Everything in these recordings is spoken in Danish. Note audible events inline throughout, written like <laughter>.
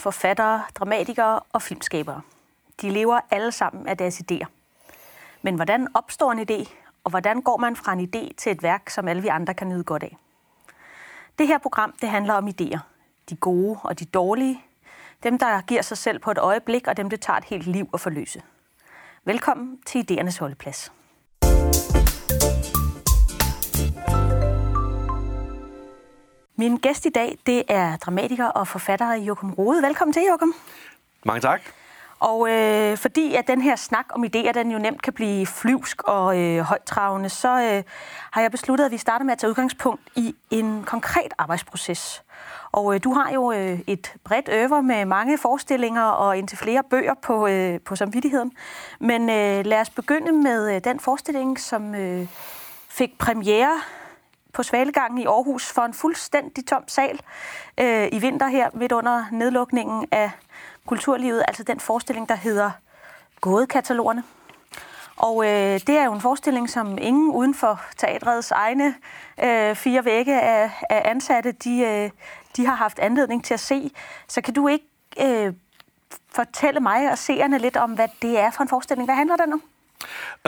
Forfattere, dramatikere og filmskabere. De lever alle sammen af deres idéer. Men hvordan opstår en idé, og hvordan går man fra en idé til et værk, som alle vi andre kan nyde godt af? Det her program det handler om idéer. De gode og de dårlige. Dem, der giver sig selv på et øjeblik, og dem, det tager et helt liv at forløse. Velkommen til Idéernes Holdeplads. Min gæst i dag, det er dramatiker og forfatter Jokum Rode. Velkommen til, Jokum. Mange tak. Og øh, fordi at den her snak om idéer, den jo nemt kan blive flyvsk og øh, højtravende, så øh, har jeg besluttet, at vi starter med at tage udgangspunkt i en konkret arbejdsproces. Og øh, du har jo øh, et bredt øver med mange forestillinger og indtil flere bøger på, øh, på samvittigheden. Men øh, lad os begynde med øh, den forestilling, som øh, fik premiere på Svalegangen i Aarhus for en fuldstændig tom sal øh, i vinter her midt under nedlukningen af kulturlivet, altså den forestilling, der hedder Gådekatalogerne. Og øh, det er jo en forestilling, som ingen uden for teatrets egne øh, fire vægge af, af ansatte, de, øh, de har haft anledning til at se. Så kan du ikke øh, fortælle mig og seerne lidt om, hvad det er for en forestilling? Hvad handler den om?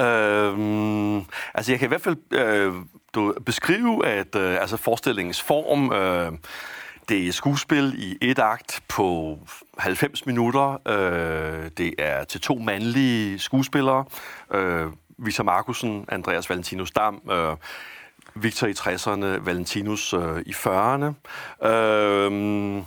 Øhm, altså jeg kan i hvert fald øh, du, beskrive, at øh, altså forestillingens form, øh, det er skuespil i et akt på 90 minutter. Øh, det er til to mandlige skuespillere. Øh, Victor Markusen, Andreas Valentinus Dam, øh, Victor i 60'erne, Valentinus øh, i 40'erne. Øh,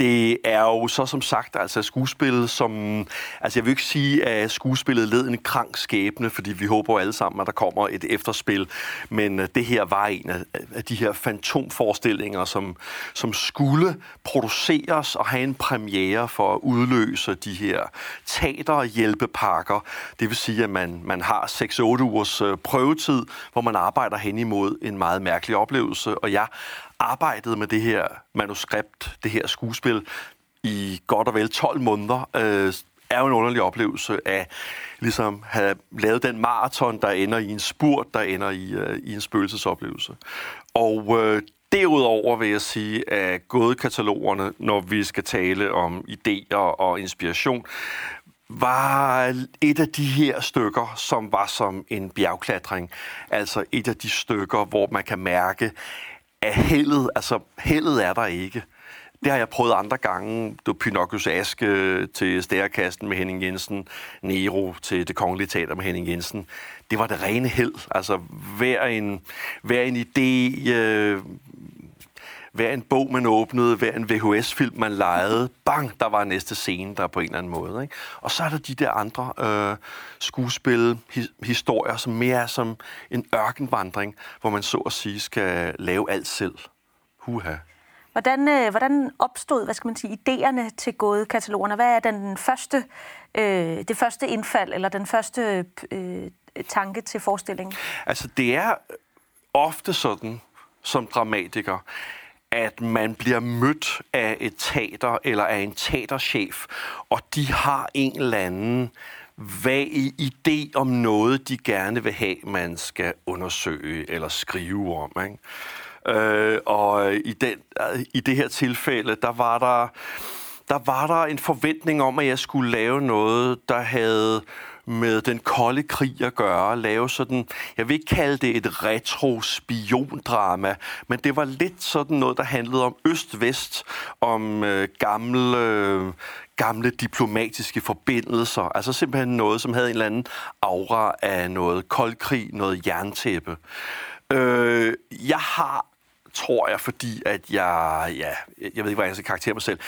det er jo så som sagt altså skuespil, som... Altså jeg vil ikke sige, at skuespillet led en krank skæbne, fordi vi håber alle sammen, at der kommer et efterspil. Men øh, det her var en af de her fantomforestillinger, som, som skulle produceres og have en premiere for at udløse de her teaterhjælpepakker. Det vil sige, at man, man har 6-8 ugers øh, prøvetid, hvor man arbejder hen imod en meget mærkelig oplevelse. Og jeg arbejdet med det her manuskript, det her skuespil, i godt og vel 12 måneder, øh, er jo en underlig oplevelse af ligesom have lavet den maraton, der ender i en spurt, der ender i, øh, i en spøgelsesoplevelse. Og øh, derudover vil jeg sige, at katalogerne, når vi skal tale om idéer og inspiration, var et af de her stykker, som var som en bjergklatring. Altså et af de stykker, hvor man kan mærke, at heldet, altså heldet er der ikke. Det har jeg prøvet andre gange. Du Pinocchios Aske øh, til Stærkasten med Henning Jensen, Nero til Det Kongelige Teater med Henning Jensen. Det var det rene held. Altså hver en, hver en idé, øh, hver en bog, man åbnede, hver en VHS-film, man lejede, bang, der var næste scene, der på en eller anden måde. Ikke? Og så er der de der andre øh, skuespil, hi- historier, som mere er som en ørkenvandring, hvor man så at sige skal lave alt selv. Huha. Hvordan, øh, hvordan opstod, hvad skal man sige, idéerne til gådekatalogerne? Hvad er den første, øh, det første indfald, eller den første øh, tanke til forestillingen? Altså, det er ofte sådan, som dramatiker, at man bliver mødt af et teater eller af en teaterchef, og de har en eller anden vag idé om noget, de gerne vil have, man skal undersøge eller skrive om. Ikke? Øh, og i, den, i det her tilfælde, der var der, der var der en forventning om, at jeg skulle lave noget, der havde med den kolde krig at gøre, lave sådan, jeg vil ikke kalde det et retro-spiondrama, men det var lidt sådan noget, der handlede om øst-vest, om øh, gamle, øh, gamle diplomatiske forbindelser, altså simpelthen noget, som havde en eller anden aura af noget koldkrig, noget jerntæppe. Øh, jeg har tror jeg, fordi at jeg, ja, jeg ved ikke, hvordan jeg skal karaktere mig selv,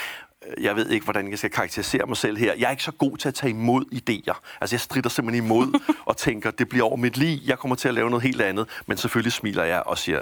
jeg ved ikke, hvordan jeg skal karakterisere mig selv her. Jeg er ikke så god til at tage imod idéer. Altså, jeg strider simpelthen imod <laughs> og tænker, det bliver over mit liv, jeg kommer til at lave noget helt andet. Men selvfølgelig smiler jeg og siger,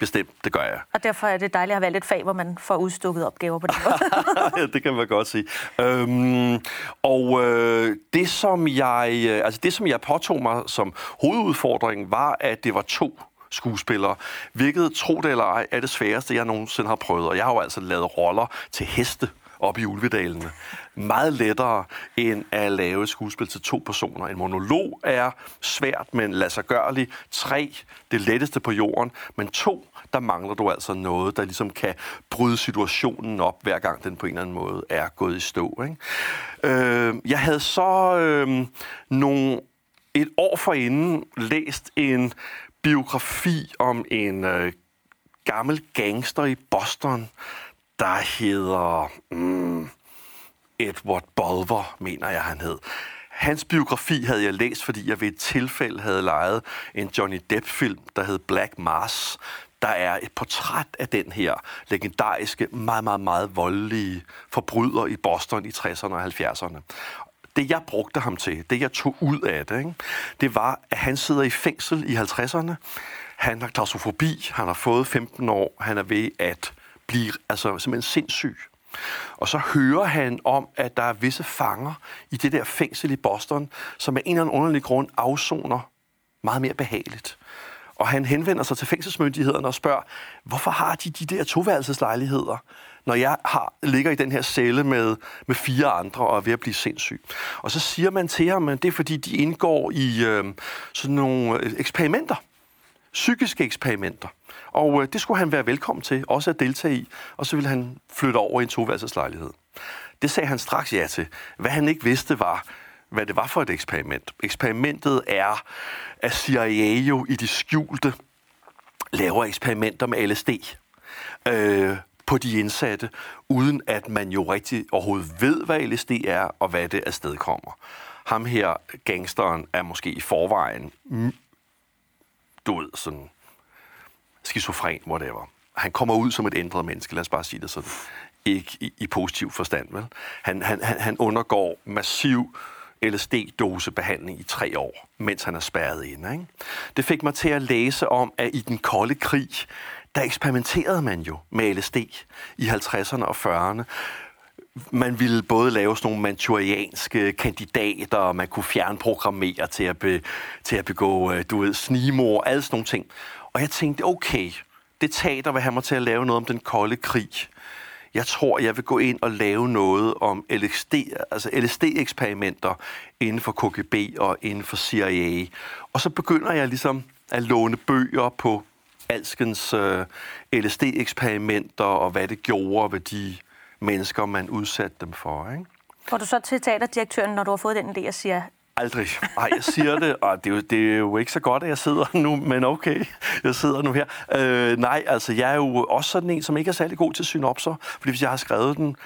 bestemt, det gør jeg. Og derfor er det dejligt at have valgt et fag, hvor man får udstukket opgaver på det <laughs> ja, det kan man godt sige. Øhm, og øh, det, som jeg, øh, altså det, som jeg påtog mig som hovedudfordring, var, at det var to skuespillere, hvilket, tro det eller ej, er det sværeste, jeg nogensinde har prøvet. Og jeg har jo altså lavet roller til heste op i Ulvedalene. Meget lettere end at lave et skuespil til to personer. En monolog er svært, men lad sig gøre Tre, det letteste på jorden. Men to, der mangler du altså noget, der ligesom kan bryde situationen op, hver gang den på en eller anden måde er gået i stå. Ikke? Øh, jeg havde så øh, nogle, et år forinden læst en biografi om en øh, gammel gangster i Boston, der hedder mm, Edward Bolver, mener jeg, han hed. Hans biografi havde jeg læst, fordi jeg ved et tilfælde havde lejet en Johnny Depp-film, der hed Black Mars. Der er et portræt af den her legendariske, meget, meget, meget voldelige forbryder i Boston i 60'erne og 70'erne. Det, jeg brugte ham til, det jeg tog ud af det, ikke, det var, at han sidder i fængsel i 50'erne. Han har klaustrofobi, han har fået 15 år, han er ved at blive altså, simpelthen sindssyg. Og så hører han om, at der er visse fanger i det der fængsel i Boston, som af en eller anden underlig grund afsoner meget mere behageligt. Og han henvender sig til fængselsmyndighederne og spørger, hvorfor har de de der toværelseslejligheder, når jeg har, ligger i den her celle med, med fire andre og er ved at blive sindssyg. Og så siger man til ham, at det er fordi, de indgår i øh, sådan nogle øh, eksperimenter. Psykiske eksperimenter. Og øh, det skulle han være velkommen til, også at deltage i, og så ville han flytte over i en toværelseslejlighed. Det sagde han straks ja til. Hvad han ikke vidste var, hvad det var for et eksperiment. Eksperimentet er, at CIA jo i de skjulte laver eksperimenter med LSD øh, på de indsatte, uden at man jo rigtig overhovedet ved, hvad LSD er, og hvad det afstedkommer. Ham her, gangsteren, er måske i forvejen, du ved, sådan skizofren, whatever. Han kommer ud som et ændret menneske, lad os bare sige det sådan. Ikke i, i positiv forstand, vel? Han, han, han undergår massiv LSD-dosebehandling i tre år, mens han er spærret inde. Ikke? Det fik mig til at læse om, at i den kolde krig, der eksperimenterede man jo med LSD i 50'erne og 40'erne. Man ville både lave sådan nogle manchurianske kandidater, og man kunne fjernprogrammere til at, be, til at begå, øh, du ved, snimor, alle sådan nogle ting. Og jeg tænkte, okay, det teater vil have mig til at lave noget om den kolde krig. Jeg tror, jeg vil gå ind og lave noget om LSD, altså LSD-eksperimenter inden for KGB og inden for CIA. Og så begynder jeg ligesom at låne bøger på alskens uh, øh, LSD-eksperimenter og hvad det gjorde ved de mennesker, man udsatte dem for. Ikke? Får du så til teaterdirektøren, når du har fået den idé, og siger, Aldrig. Nej, jeg siger det, og det er, jo, det er jo ikke så godt, at jeg sidder nu, men okay, jeg sidder nu her. Øh, nej, altså jeg er jo også sådan en, som ikke er særlig god til synopser, fordi hvis jeg har skrevet den,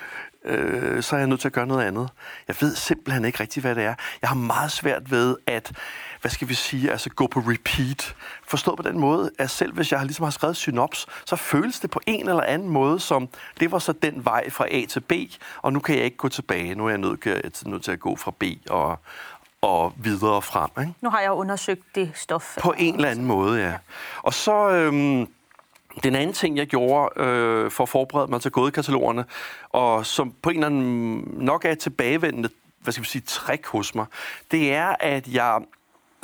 øh, så er jeg nødt til at gøre noget andet. Jeg ved simpelthen ikke rigtigt, hvad det er. Jeg har meget svært ved at, hvad skal vi sige, altså gå på repeat. Forstå på den måde, at selv hvis jeg ligesom har skrevet synops, så føles det på en eller anden måde, som det var så den vej fra A til B, og nu kan jeg ikke gå tilbage. Nu er jeg nødt, nødt til at gå fra B og, og videre frem. Ikke? Nu har jeg undersøgt det stof. På en eller anden måde, ja. Og så... Øhm, den anden ting, jeg gjorde øh, for at forberede mig til gådekatalogerne, og som på en eller anden nok er et tilbagevendende hvad skal vi sige, trick hos mig, det er, at jeg,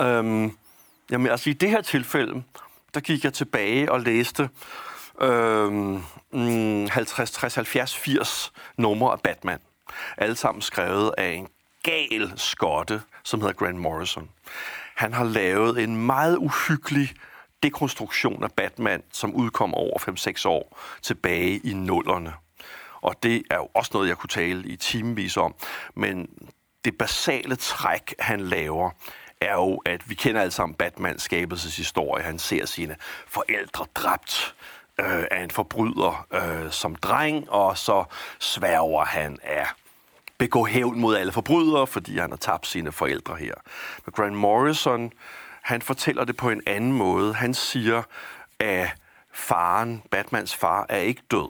øhm, jamen, altså i det her tilfælde, der gik jeg tilbage og læste øhm, 50, 60, 70, 80 numre af Batman. Alle sammen skrevet af en gal skotte, som hedder Grant Morrison. Han har lavet en meget uhyggelig dekonstruktion af Batman, som udkom over 5-6 år tilbage i nullerne. Og det er jo også noget, jeg kunne tale i timevis om. Men det basale træk, han laver, er jo, at vi kender alle sammen Batmans skabelseshistorie. Han ser sine forældre dræbt øh, af en forbryder øh, som dreng, og så sværger han af begå hævn mod alle forbrydere, fordi han har tabt sine forældre her. Men Grant Morrison, han fortæller det på en anden måde. Han siger, at faren, Batmans far, er ikke død.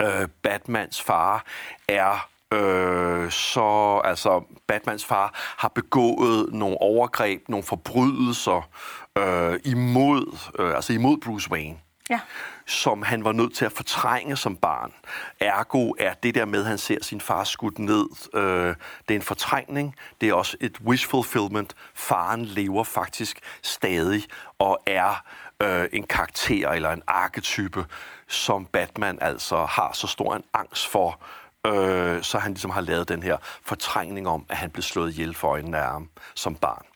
Øh, Batmans far er øh, så altså Batmans far har begået nogle overgreb, nogle forbrydelser øh, imod, øh, altså imod Bruce Wayne ja. som han var nødt til at fortrænge som barn. Ergo er det der med, at han ser sin far skudt ned, øh, det er en fortrængning. Det er også et wish fulfillment. Faren lever faktisk stadig og er øh, en karakter eller en arketype, som Batman altså har så stor en angst for, øh, så han ligesom har lavet den her fortrængning om, at han blev slået ihjel for øjnene af ham som barn.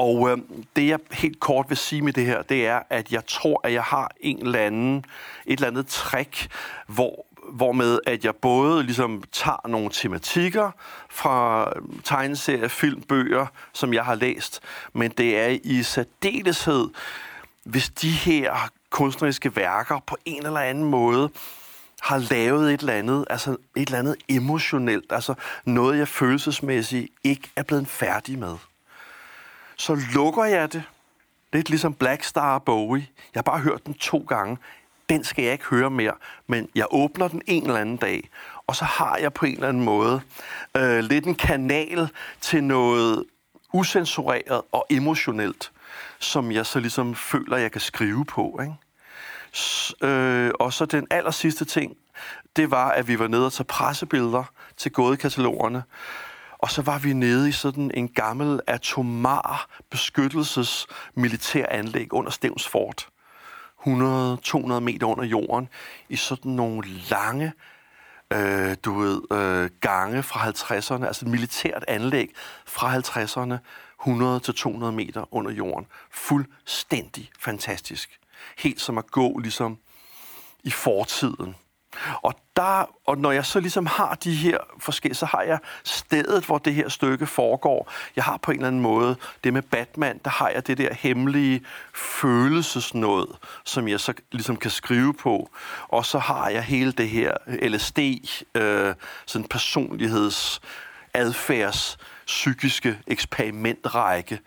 Og øh, det jeg helt kort vil sige med det her, det er, at jeg tror, at jeg har en eller anden, et eller andet trick, hvor hvor med at jeg både ligesom tager nogle tematikker fra tegneserier, film, bøger, som jeg har læst, men det er i særdeleshed, hvis de her kunstneriske værker på en eller anden måde har lavet et eller andet, altså et eller andet emotionelt, altså noget, jeg følelsesmæssigt ikke er blevet færdig med. Så lukker jeg det, lidt ligesom Black Star Bowie. Jeg har bare hørt den to gange den skal jeg ikke høre mere, men jeg åbner den en eller anden dag, og så har jeg på en eller anden måde øh, lidt en kanal til noget usensureret og emotionelt, som jeg så ligesom føler, jeg kan skrive på. Ikke? S- øh, og så den aller sidste ting, det var, at vi var nede og tage pressebilleder til gådekatalogerne. Og så var vi nede i sådan en gammel atomar beskyttelses militæranlæg under Stevns Fort. 100-200 meter under jorden i sådan nogle lange øh, du ved, øh, gange fra 50'erne, altså et militært anlæg fra 50'erne, 100-200 meter under jorden. Fuldstændig fantastisk. Helt som at gå ligesom i fortiden. Og, der, og når jeg så ligesom har de her forskellige, så har jeg stedet, hvor det her stykke foregår. Jeg har på en eller anden måde det med Batman, der har jeg det der hemmelige følelsesnåd, som jeg så ligesom kan skrive på. Og så har jeg hele det her LSD, øh, sådan personligheds, adfærds, psykiske eksperimentrække.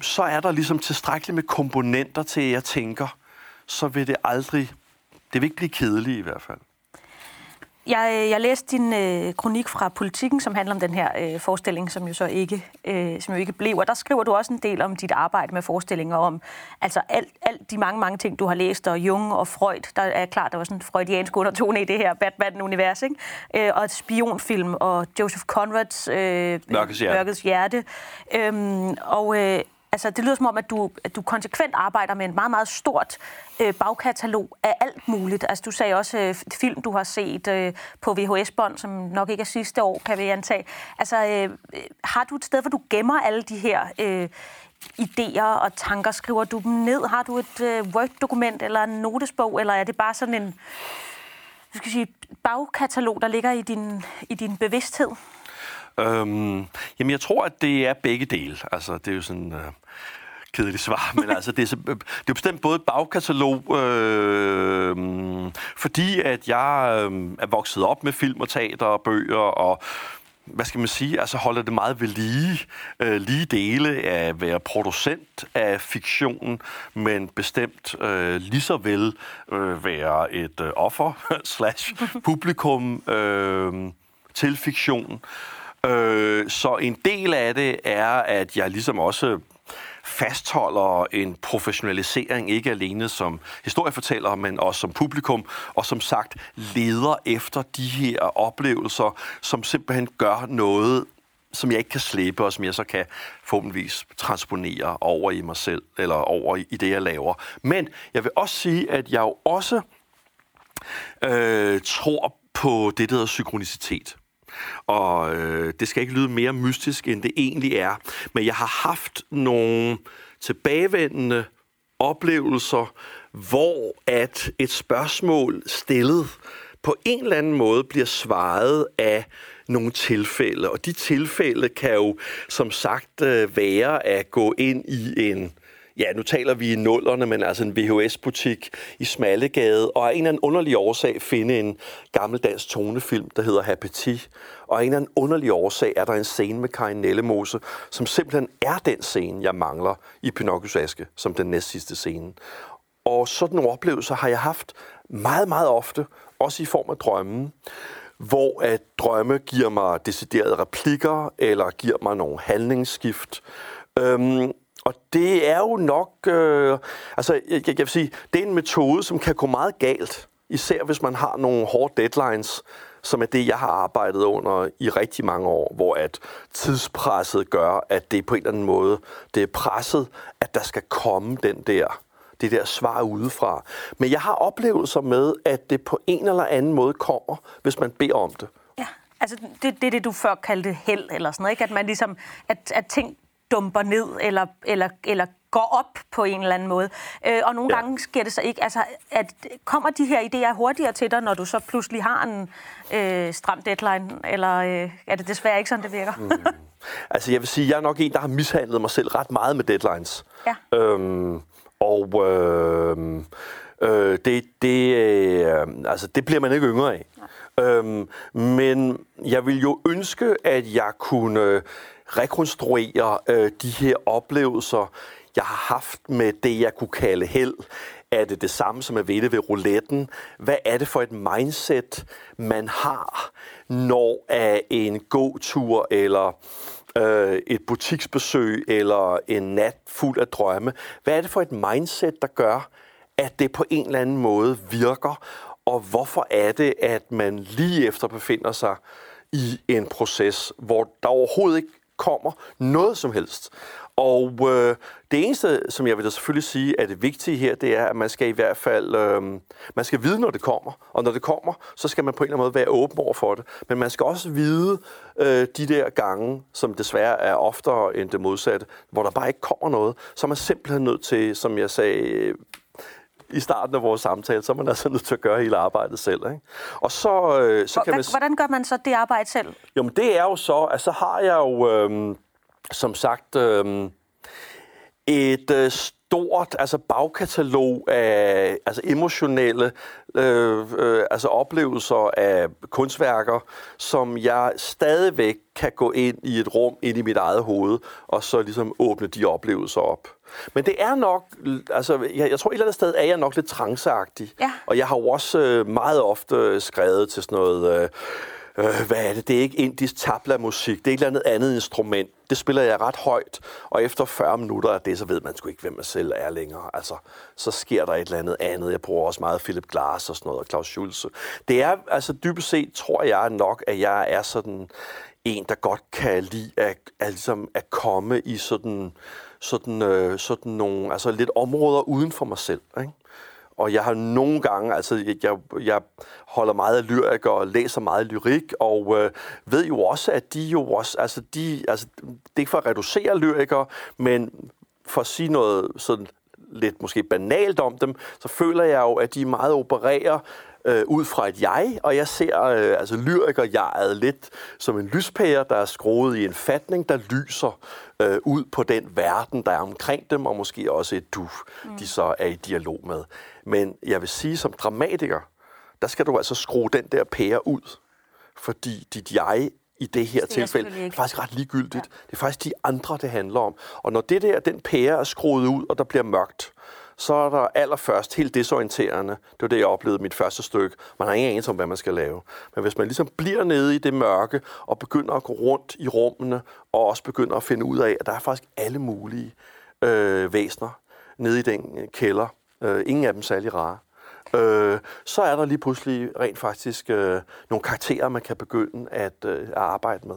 Så er der ligesom tilstrækkeligt med komponenter til, at jeg tænker, så vil det aldrig det vil ikke blive kedeligt i hvert fald. Jeg, jeg læste din øh, kronik fra Politiken, som handler om den her øh, forestilling, som jo så ikke, øh, som jo ikke blev. Og der skriver du også en del om dit arbejde med forestillinger, om altså alt, alt de mange, mange ting, du har læst, og Jung og Freud. Der er klart, der var sådan en freudiansk undertone i det her Batman-univers, ikke? Øh, og et spionfilm, og Joseph Conrads øh, Mørkets Hjerte. Mørkets hjerte. Øhm, og... Øh, Altså, det lyder som om, at du, at du konsekvent arbejder med en meget, meget stort øh, bagkatalog af alt muligt. Altså, du sagde også øh, film, du har set øh, på VHS-bånd, som nok ikke er sidste år, kan vi antage. Altså, øh, øh, har du et sted, hvor du gemmer alle de her øh, idéer og tanker? Skriver du dem ned? Har du et øh, Word-dokument eller en notesbog, eller er det bare sådan en skal sige, bagkatalog, der ligger i din, i din bevidsthed? Øhm, jamen, jeg tror, at det er begge dele. Altså, det er jo sådan... Øh, kedeligt svar, men <laughs> altså, det er, det er bestemt både et bagkatalog, øh, fordi at jeg øh, er vokset op med film og teater og bøger, og hvad skal man sige, altså holder det meget ved lige, øh, lige dele af at være producent af fiktion, men bestemt øh, lige så vel øh, være et øh, offer <laughs> slash publikum øh, til fiktion. Øh, Øh, så en del af det er, at jeg ligesom også fastholder en professionalisering, ikke alene som historiefortæller, men også som publikum, og som sagt leder efter de her oplevelser, som simpelthen gør noget, som jeg ikke kan slippe, og som jeg så kan forhåbentligvis transponere over i mig selv, eller over i det, jeg laver. Men jeg vil også sige, at jeg jo også øh, tror på det, der hedder synkronicitet. Og øh, det skal ikke lyde mere mystisk, end det egentlig er. Men jeg har haft nogle tilbagevendende oplevelser, hvor at et spørgsmål stillet på en eller anden måde bliver svaret af nogle tilfælde. Og de tilfælde kan jo som sagt øh, være at gå ind i en ja, nu taler vi i nullerne, men altså en VHS-butik i Smallegade, og af en eller anden underlig årsag finde en gammeldags tonefilm, der hedder Happy Og af en eller anden underlig årsag er der en scene med Karin Nellemose, som simpelthen er den scene, jeg mangler i Pinocchios Aske, som den næst sidste scene. Og sådan nogle oplevelser har jeg haft meget, meget ofte, også i form af drømme, hvor at drømme giver mig deciderede replikker, eller giver mig nogle handlingsskift. Øhm, og det er jo nok, øh, altså jeg, jeg vil sige, det er en metode, som kan gå meget galt, især hvis man har nogle hårde deadlines, som er det, jeg har arbejdet under i rigtig mange år, hvor at tidspresset gør, at det på en eller anden måde, det er presset, at der skal komme den der det der svar udefra. Men jeg har oplevelser med, at det på en eller anden måde kommer, hvis man beder om det. Ja, altså det, det er det, du før kaldte held eller sådan noget, ikke? At man ligesom, at, at ting dumper ned eller, eller, eller går op på en eller anden måde. Øh, og nogle ja. gange sker det så ikke. Altså, at kommer de her idéer hurtigere til dig, når du så pludselig har en øh, stram deadline, eller øh, er det desværre ikke sådan, det virker? Mm. <laughs> Altså, jeg vil sige, jeg er nok en, der har mishandlet mig selv ret meget med deadlines. Ja. Øhm, og øh, øh, det, det, øh, altså, det bliver man ikke yngre af. Øhm, men jeg vil jo ønske, at jeg kunne rekonstruere øh, de her oplevelser, jeg har haft med det, jeg kunne kalde held. Er det det samme som at vinde ved rouletten? Hvad er det for et mindset, man har, når af en gåtur eller øh, et butiksbesøg eller en nat fuld af drømme? Hvad er det for et mindset, der gør, at det på en eller anden måde virker? Og hvorfor er det, at man lige efter befinder sig i en proces, hvor der overhovedet ikke kommer noget som helst. Og øh, det eneste, som jeg vil da selvfølgelig sige, er det vigtige her, det er, at man skal i hvert fald øh, man skal vide, når det kommer. Og når det kommer, så skal man på en eller anden måde være åben over for det. Men man skal også vide øh, de der gange, som desværre er oftere end det modsatte, hvor der bare ikke kommer noget, så er man simpelthen nødt til, som jeg sagde i starten af vores samtale, så er man altså nødt til at gøre hele arbejdet selv. Ikke? Og så, øh, så kan man... Hvordan gør man så det arbejde selv? Jo, men det er jo så, at så har jeg jo, øh, som sagt, øh, et øh, stort altså bagkatalog af altså emotionelle øh, øh, altså oplevelser af kunstværker, som jeg stadigvæk kan gå ind i et rum ind i mit eget hoved, og så ligesom åbne de oplevelser op. Men det er nok, altså jeg, jeg tror et eller andet sted er jeg nok lidt tranceagtig. Ja. Og jeg har jo også øh, meget ofte skrevet til sådan noget... Øh, øh, hvad er det? Det er ikke indisk tabla-musik. Det er et eller andet andet instrument. Det spiller jeg ret højt, og efter 40 minutter af det, så ved man sgu ikke, hvem man selv er længere. Altså, så sker der et eller andet andet. Jeg bruger også meget Philip Glass og sådan noget, og Claus Schulze. Det er, altså dybest set, tror jeg nok, at jeg er sådan en, der godt kan lide at, at, ligesom at komme i sådan, sådan, øh, sådan nogle, altså lidt områder uden for mig selv. Ikke? Og jeg har nogle gange, altså jeg, jeg holder meget af lyrik og læser meget lyrik, og øh, ved jo også, at de jo også, altså de, altså det er ikke for at reducere lyrikere, men for at sige noget sådan lidt måske banalt om dem, så føler jeg jo, at de meget opererer øh, ud fra et jeg, og jeg ser øh, altså lyriker jeget lidt som en lyspære, der er skruet i en fatning, der lyser øh, ud på den verden, der er omkring dem, og måske også et du, mm. de så er i dialog med. Men jeg vil sige, som dramatiker, der skal du altså skrue den der pære ud, fordi dit jeg i det her det tilfælde er faktisk ret ligegyldigt. Ja. Det er faktisk de andre, det handler om. Og når det der, den pære er skruet ud, og der bliver mørkt, så er der allerførst helt desorienterende. Det var det, jeg oplevede i mit første stykke. Man har ingen anelse om, hvad man skal lave. Men hvis man ligesom bliver nede i det mørke, og begynder at gå rundt i rummene, og også begynder at finde ud af, at der er faktisk alle mulige øh, væsner nede i den øh, kælder. Øh, ingen af dem særlig rare. Øh, så er der lige pludselig rent faktisk øh, nogle karakterer, man kan begynde at, øh, at arbejde med.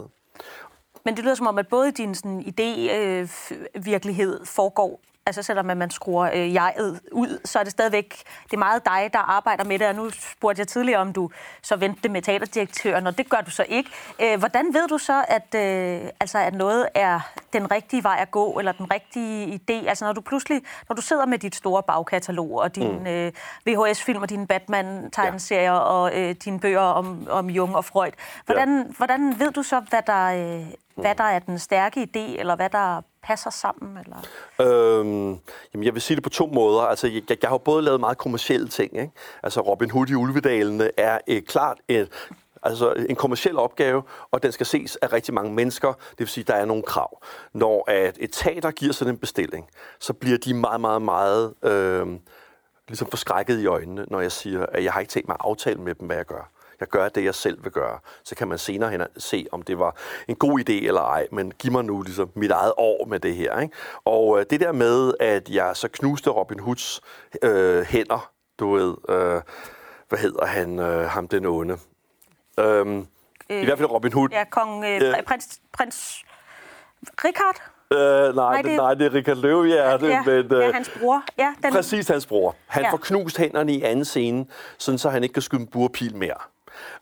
Men det lyder som om, at både din sådan, idé-virkelighed øh, foregår altså selvom man skruer øh, jeget ud, så er det stadigvæk, det er meget dig, der arbejder med det, og nu spurgte jeg tidligere, om du så vendte med teaterdirektøren, og det gør du så ikke. Øh, hvordan ved du så, at, øh, altså, at noget er den rigtige vej at gå, eller den rigtige idé? Altså når du pludselig, når du sidder med dit store bagkatalog, og din mm. øh, VHS-film, og dine Batman-tegneserier, ja. og øh, dine bøger om, om Jung og Freud, hvordan, ja. hvordan ved du så, hvad der, øh, hvad der er den stærke idé, eller hvad der passer sammen? Eller? Øhm, jamen, jeg vil sige det på to måder. Altså, jeg, jeg har både lavet meget kommersielle ting. Ikke? Altså, Robin Hood i Ulvedalene er et, klart et, altså en kommersiel opgave, og den skal ses af rigtig mange mennesker. Det vil sige, at der er nogle krav. Når at et teater giver sådan en bestilling, så bliver de meget, meget, meget øh, ligesom forskrækket i øjnene, når jeg siger, at jeg har ikke tænkt mig at aftale med dem, hvad jeg gør. Jeg gør det, jeg selv vil gøre. Så kan man senere hen se, om det var en god idé eller ej, men giv mig nu ligesom mit eget år med det her. Ikke? Og øh, det der med, at jeg så knuste Robin Hoods øh, hænder, du ved, øh, hvad hedder han, øh, ham den onde? Øhm, øh, I hvert fald Robin Hood. Ja, kong, øh, prins, prins Richard? Øh, nej, nej, det, nej, det er Richard Løvehjerte. Ja, men, det er hans bror. Ja, den... Præcis hans bror. Han ja. får knust hænderne i anden scene, sådan så han ikke kan skyde en burpil mere.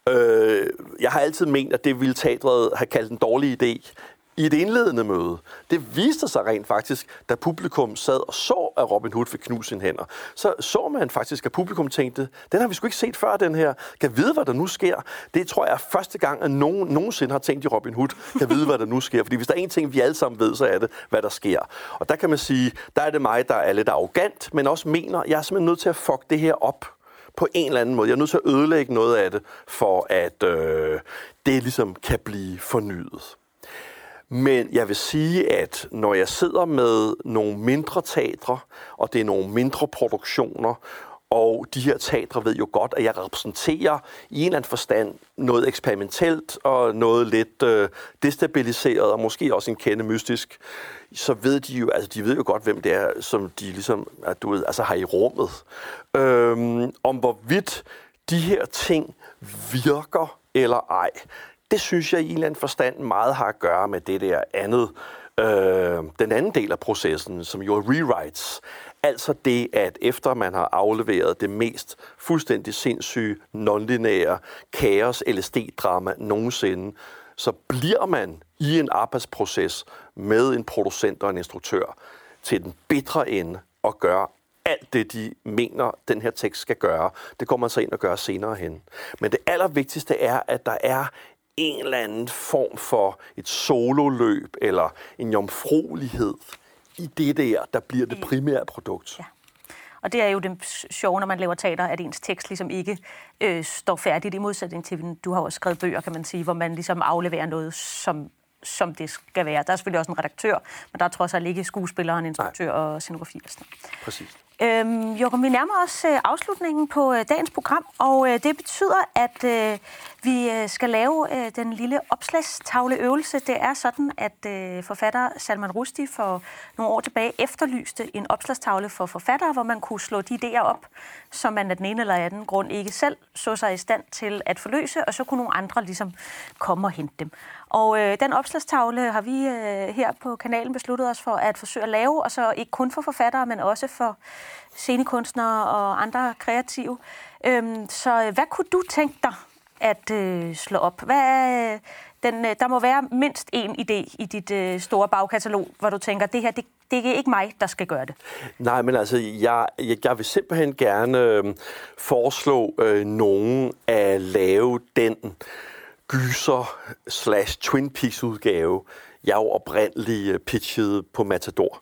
Øh, jeg har altid ment, at det ville teatret have kaldt en dårlig idé i et indledende møde. Det viste sig rent faktisk, da publikum sad og så, at Robin Hood fik knust sine hænder. Så så man faktisk, at publikum tænkte, den har vi sgu ikke set før, den her. Kan vide, hvad der nu sker? Det tror jeg er første gang, at nogen nogensinde har tænkt i Robin Hood, kan vide, hvad der nu sker. Fordi hvis der er en ting, vi alle sammen ved, så er det, hvad der sker. Og der kan man sige, der er det mig, der er lidt arrogant, men også mener, jeg er simpelthen nødt til at fuck det her op på en eller anden måde. Jeg er nødt til at ødelægge noget af det, for at øh, det ligesom kan blive fornyet. Men jeg vil sige, at når jeg sidder med nogle mindre teatre, og det er nogle mindre produktioner, og de her teatre ved jo godt, at jeg repræsenterer i en eller anden forstand noget eksperimentelt og noget lidt øh, destabiliseret og måske også en kende mystisk. Så ved de jo, altså de ved jo godt, hvem det er, som de ligesom, at du ved, altså har i rummet. Øhm, om hvorvidt de her ting virker eller ej, det synes jeg i en eller anden forstand meget har at gøre med det der andet, øh, den anden del af processen, som jo er rewrites. Altså det, at efter man har afleveret det mest fuldstændig sindssyge, nonlineære kaos LSD-drama nogensinde, så bliver man i en arbejdsproces med en producent og en instruktør til den bitre ende og gør alt det, de mener, den her tekst skal gøre. Det går man så ind og gør senere hen. Men det allervigtigste er, at der er en eller anden form for et sololøb eller en jomfruelighed i det der, der bliver det primære produkt. Ja. Og det er jo det sjove, når man laver teater, at ens tekst ligesom ikke øh, står færdigt i modsætning til, du har også skrevet bøger, kan man sige, hvor man ligesom afleverer noget, som, som det skal være. Der er selvfølgelig også en redaktør, men der er trods alt ikke skuespiller, en instruktør Nej. og scenografi. Præcis. Øhm, Joachim, vi nærmer os øh, afslutningen på øh, dagens program, og øh, det betyder, at øh, vi øh, skal lave øh, den lille opslagstavleøvelse. Det er sådan, at øh, forfatter Salman Rushdie for nogle år tilbage efterlyste en opslagstavle for forfattere, hvor man kunne slå de idéer op, som man af den ene eller anden grund ikke selv så sig i stand til at forløse, og så kunne nogle andre ligesom komme og hente dem. Og øh, den opslagstavle har vi øh, her på kanalen besluttet os for at forsøge at lave, og så ikke kun for forfattere, men også for scenekunstnere og andre kreative. Øhm, så øh, hvad kunne du tænke dig at øh, slå op? Hvad, øh, den, øh, der må være mindst én idé i dit øh, store bagkatalog, hvor du tænker, det her, det, det er ikke mig, der skal gøre det. Nej, men altså, jeg, jeg, jeg vil simpelthen gerne øh, foreslå øh, nogen at lave den gyser slash Twin Peaks udgave, jeg jo oprindeligt øh, pitchede på Matador.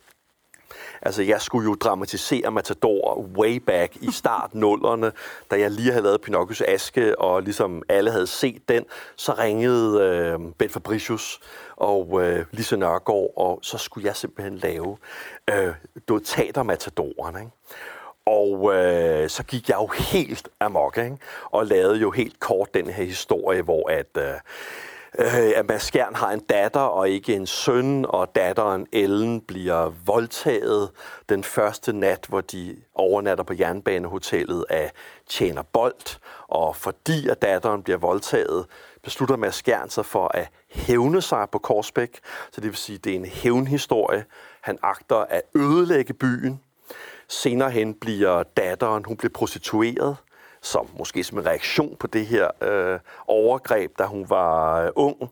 Altså, jeg skulle jo dramatisere Matador way back i start nullerne, da jeg lige havde lavet Pinocchios Aske, og ligesom alle havde set den, så ringede øh, Ben Fabricius og øh, Lise Nørgaard, og så skulle jeg simpelthen lave øh, teater Matadoren, ikke? Og øh, så gik jeg jo helt amok, ikke? og lavede jo helt kort den her historie, hvor at, øh, øh, at Mads Skjern har en datter og ikke en søn, og datteren Ellen bliver voldtaget den første nat, hvor de overnatter på jernbanehotellet af Tjener Bold. Og fordi at datteren bliver voldtaget, beslutter Mads Skjern sig for at hævne sig på Korsbæk. Så det vil sige, at det er en hævnhistorie. Han agter at ødelægge byen. Senere hen bliver datteren, hun bliver prostitueret som måske som en reaktion på det her øh, overgreb, da hun var øh, ung.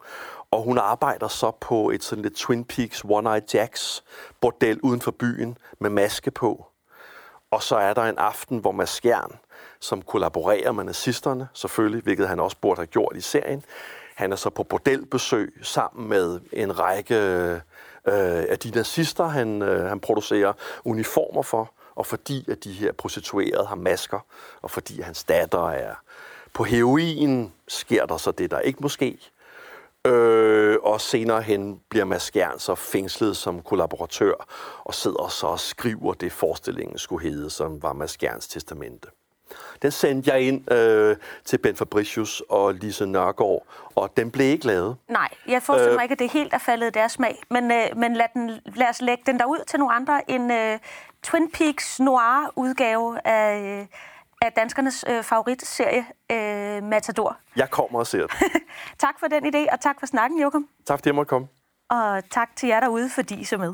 Og hun arbejder så på et sådan lidt Twin Peaks One Eye Jacks bordel uden for byen med maske på. Og så er der en aften, hvor Mads Skjern, som kollaborerer med nazisterne, selvfølgelig, hvilket han også burde have gjort i serien, han er så på bordelbesøg sammen med en række øh, af de nazister, han, øh, han producerer uniformer for og fordi at de her prostituerede har masker, og fordi hans datter er på heroin, sker der så det, der ikke måske. Øh, og senere hen bliver Mads Gern så fængslet som kollaboratør, og sidder så og skriver det, forestillingen skulle hedde, som var Mads Gerns testamente. Den sendte jeg ind øh, til Ben Fabricius og Lise Nørgaard, og den blev ikke lavet. Nej, jeg forestiller øh, mig ikke, at det helt er faldet i deres smag, men, øh, men lad, den, lad os lægge den der ud til nogle andre. En øh, Twin Peaks noir-udgave af, øh, af danskernes øh, favoritserie, øh, Matador. Jeg kommer og ser det. <laughs> tak for den idé, og tak for snakken, Jokum. Tak fordi jeg måtte komme. Og tak til jer derude, fordi I så med.